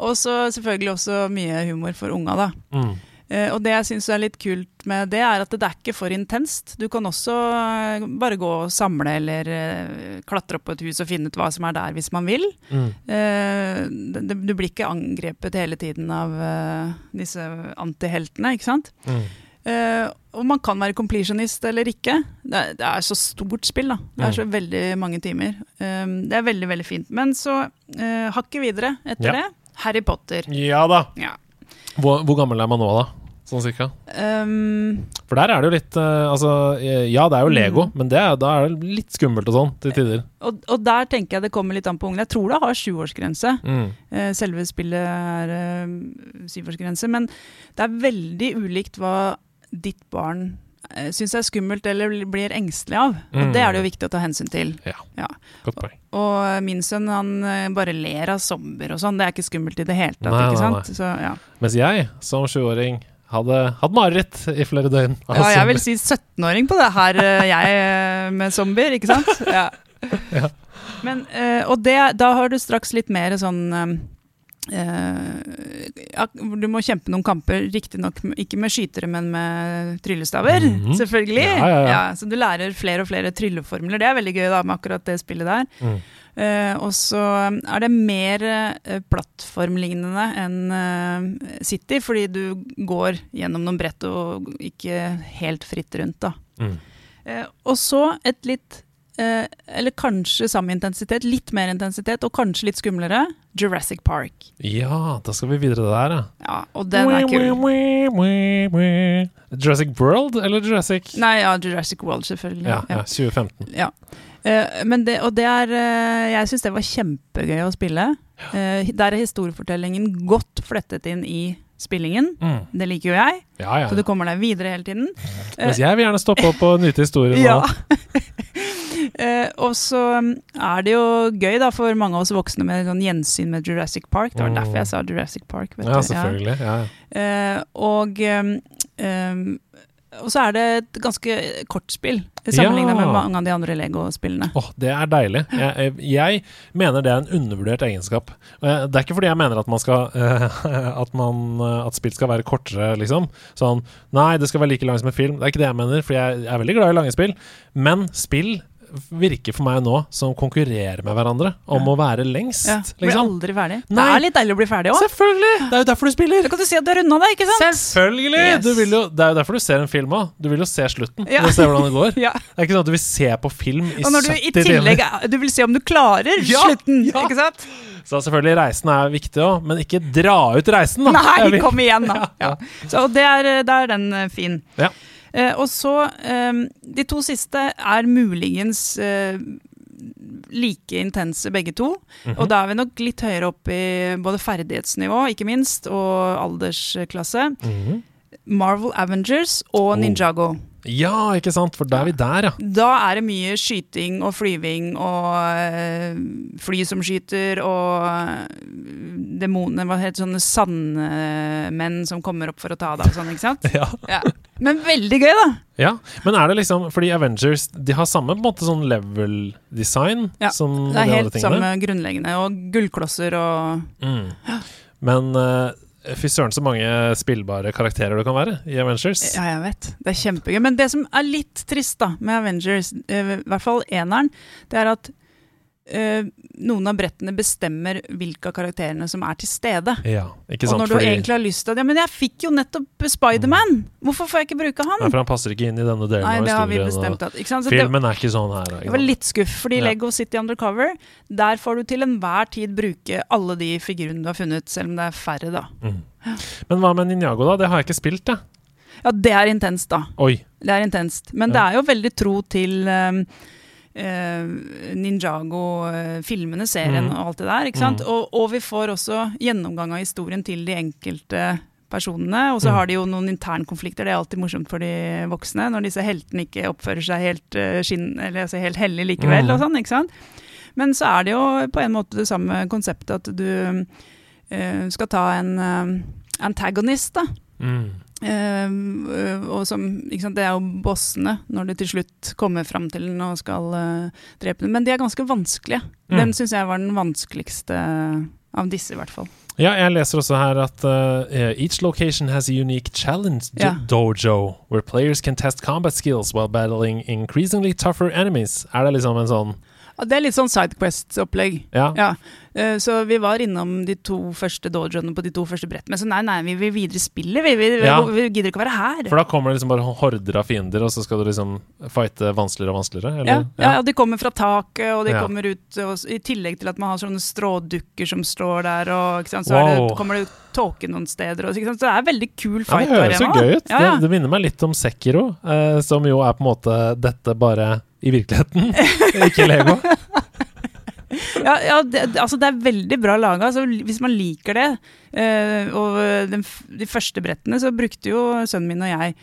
Og så selvfølgelig også mye humor for unga, da. Mm. Eh, og det jeg syns er litt kult med det, er at det er ikke for intenst. Du kan også eh, bare gå og samle eller eh, klatre opp på et hus og finne ut hva som er der, hvis man vil. Mm. Du blir ikke angrepet hele tiden av disse antiheltene, ikke sant? Mm. Og man kan være completionist eller ikke. Det er, så stort spill, da. Det er så veldig mange timer. Det er veldig, veldig fint. Men så hakket videre etter Ja. det. Harry Potter. Ja da! Ja. Hvor, hvor gammel er man nå, da? Sånn cirka? Um, For der er det jo litt eh, Altså, eh, ja, det er jo Lego, Mm. men det, er- da er det litt skummelt og sånn til tider. og, og der tenker jeg det kommer litt an på ungene. Jeg tror det har sjuårsgrense. Mm. Eh, selve spillet er eh, syvårsgrense. Men det er veldig ulikt hva ditt barn uh, syns er skummelt eller blir engstelig av. Og Mm. det er det jo viktig å ta hensyn til. Godt poeng. Og min sønn han eh, bare ler av zombier og sånn. Det er ikke skummelt i det hele tatt. Nei, ikke nei, sant? Så, ja. Mens jeg, som sjuåring, hadde hatt mareritt i flere døgn. ja, jeg vil si 17-åring på det her, eh, jeg eh, med zombier, ikke sant? Ja. Ja. Men, eh, og det, da har du straks litt mer sånn ja, Du må kjempe noen kamper, riktignok ikke med skytere, men med tryllestaver. Mhm. Selvfølgelig. Ja, ja, så du lærer flere og flere trylleformler. Det er veldig gøy da, med akkurat det spillet der. Mm. Uh, og så er det mer uh, plattformlignende enn uh, City, fordi du går gjennom noen brett og ikke helt fritt rundt, da. Mm. Eh, og så et litt eh, eller kanskje samme intensitet, litt mer intensitet, og kanskje litt skumlere, Jurassic Park. Ja, da skal vi videre der, ja. Ja, og den er kul. Jurassic World eller Jurassic Nei, ja, Jurassic World, selvfølgelig. Ja, ja 2015. Ja. Eh, men det, og det er eh, Jeg syns det var kjempegøy å spille. Eh, der er historiefortellingen godt flettet inn i spillingen. Mm. Det liker jo jeg, Ja, ja. så du kommer deg videre hele tiden. Mens jeg vil gjerne stoppe opp og nyte historien. Ja. Eh, og så um, er det jo gøy da for mange av oss voksne med sånn gjensyn med Jurassic Park. Det var Mm. derfor jeg sa Jurassic Park. Vet ja, du. selvfølgelig. Ja. ja. Eh, og um, og så er det et ganske kort spill, sammenlignet Ja. med mange av de andre Lego-spillene. Åh, det er deilig. Jeg, jeg mener det er en undervurdert egenskap. Eh, Det er ikke fordi jeg mener at man skal eh, at, man, eh, at spill skal være kortere, liksom. Sånn Nei, det skal være like langt som en film. Det er ikke det jeg mener, for jeg er veldig glad i lange spill. Men spill virker for meg nå som konkurrerer med hverandre om å være lengst, Ja, blir liksom. aldri ferdig. Det er litt deilig å bli ferdig òg. Selvfølgelig! Det er jo derfor du spiller. Da kan du si at du har runda deg, ikke sant? Selvfølgelig! Yes. Jo, det er jo derfor du ser en film òg. Du vil jo se slutten. Ja. Du vil se hvordan det går. Ja. Det er ikke sånn at du vil se på film i Og når du i tillegg. Du vil se om du klarer Ja, slutten, ja. ikke sant? Så selvfølgelig, reisen er viktig òg, men ikke dra ut reisen, da. Nei, kom igjen, da. Ja. Så det er, da er den eh, fin. Ja. Eh, og så eh, De to siste er muligens eh, like intense begge to. Mhm. Og da er vi nok litt høyere opp i både ferdighetsnivå, ikke minst, og aldersklasse. Mhm. Marvel Avengers og Oh. Ja, ikke sant, for da er vi der, ja. Da er det mye skyting og flyving og eh, fly som skyter og eh, demoner, hva heter sånne sandmenn som kommer opp for å ta deg og sånn, ikke sant? ja. Ja. Men veldig gøy, da! Ja, Men er det liksom Fordi Avengers De har samme på en måte sånn level design Ja, som Det er helt samme grunnleggende. Og gullklosser og Mm. Men eh, fy søren så mange spillbare karakterer det kan være i Avengers. Ja, jeg vet. Det er kjempegøy. Men det som er litt trist da med Avengers, eh, i hvert fall eneren, det er at eh, noen av brettene bestemmer hvilke av karakterene som er til stede. Ja, ikke Og når du egentlig har lyst til at Ja, men jeg fikk jo nettopp Spiderman! Hvorfor får jeg ikke bruke han? Nei, for han passer ikke inn i denne delen Nei, av historien. at sant? Det, Filmen er ikke sånn her. det var litt skuff, fordi Ja. Lego City Undercover, der får du til enhver tid bruke alle de figurene du har funnet, selv om det er færre, da. Mm. Men hva med Ninjago, da? Det har jeg ikke spilt, jeg. Ja, det er intenst, da. Oi. Det er intenst. Men det er jo veldig tro til um, eh, Ninjago-filmene, serien mm. og alt det der. ikke sant? Mm. Og, og vi får også gjennomgang av historien til de enkelte personene. Og så mm. har de jo noen internkonflikter, det er alltid morsomt for de voksne. Når disse heltene ikke oppfører seg helt, eh, skinn, eller, altså helt hellig likevel. Mhm. og sånn, ikke sant? Men så er det jo på en måte det samme konseptet at du eh, skal ta en eh, antagonist, da. Mm. Eh, og som, sant, det er jo bossene når du til slutt kommer fram til den og skal drepe den. Men de er ganske vanskelige. Mm. Den syns jeg var den vanskeligste av disse, i hvert fall. Ja, jeg leser også her at uh, each location has a unique challenge Ja. dojo, where players can test combat skills while battling increasingly tougher enemies. Er det liksom en sånn det er litt sånn Sidequest-opplegg. Ja. Ja. Eh, så vi var innom de to første dojoene på de to første brettene. Men Så nei, nei, vi vil videre spille. Vi, vi, Ja. vi gidder ikke å være her. For da kommer det liksom bare horder av fiender, og så skal du liksom fighte vanskeligere og vanskeligere? Ja, ja, og de kommer fra taket, og de kommer ut og, I tillegg til at man har sånne strådukker som står der, og sant, så Wow. det, kommer det tåke noen steder. Og, sant, så det er en veldig kul fight. Ja, det høres så gøy ut. Det, det minner meg litt om Sekiro, eh, som jo er på en måte dette bare i virkeligheten, ikke Lego. Ja, ja det, det- altså det er veldig bra laga. Altså, hvis man liker det eh, Og den, de første brettene så brukte jo sønnen min og jeg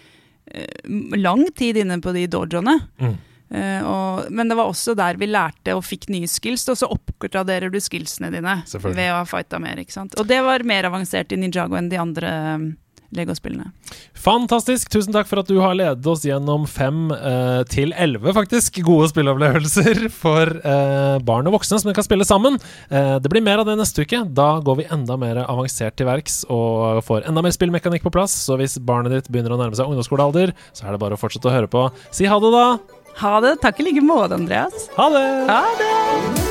eh, lang tid inne på de dojoene. Mm. Eh, og, men det var også der vi lærte og fikk nye skills, og så oppgraderer du skillsene dine ved å ha fighta mer. ikke sant? Og det var mer avansert i Ninjago enn de andre um, Lego-spillene. Fantastisk! Tusen takk for at du har ledet oss gjennom fem eh, til elleve, faktisk, gode spilleopplevelser for eh, barn og voksne som kan spille sammen. Eh, det blir mer av det neste uke. Da går vi enda mer avansert til verks og får enda mer spillmekanikk på plass. Så hvis barnet ditt begynner å nærme seg ungdomsskolealder, så er det bare å fortsette å høre på. Si ha det, da! Ha det. Takk i like måte, Andreas. Ha det! Ha det!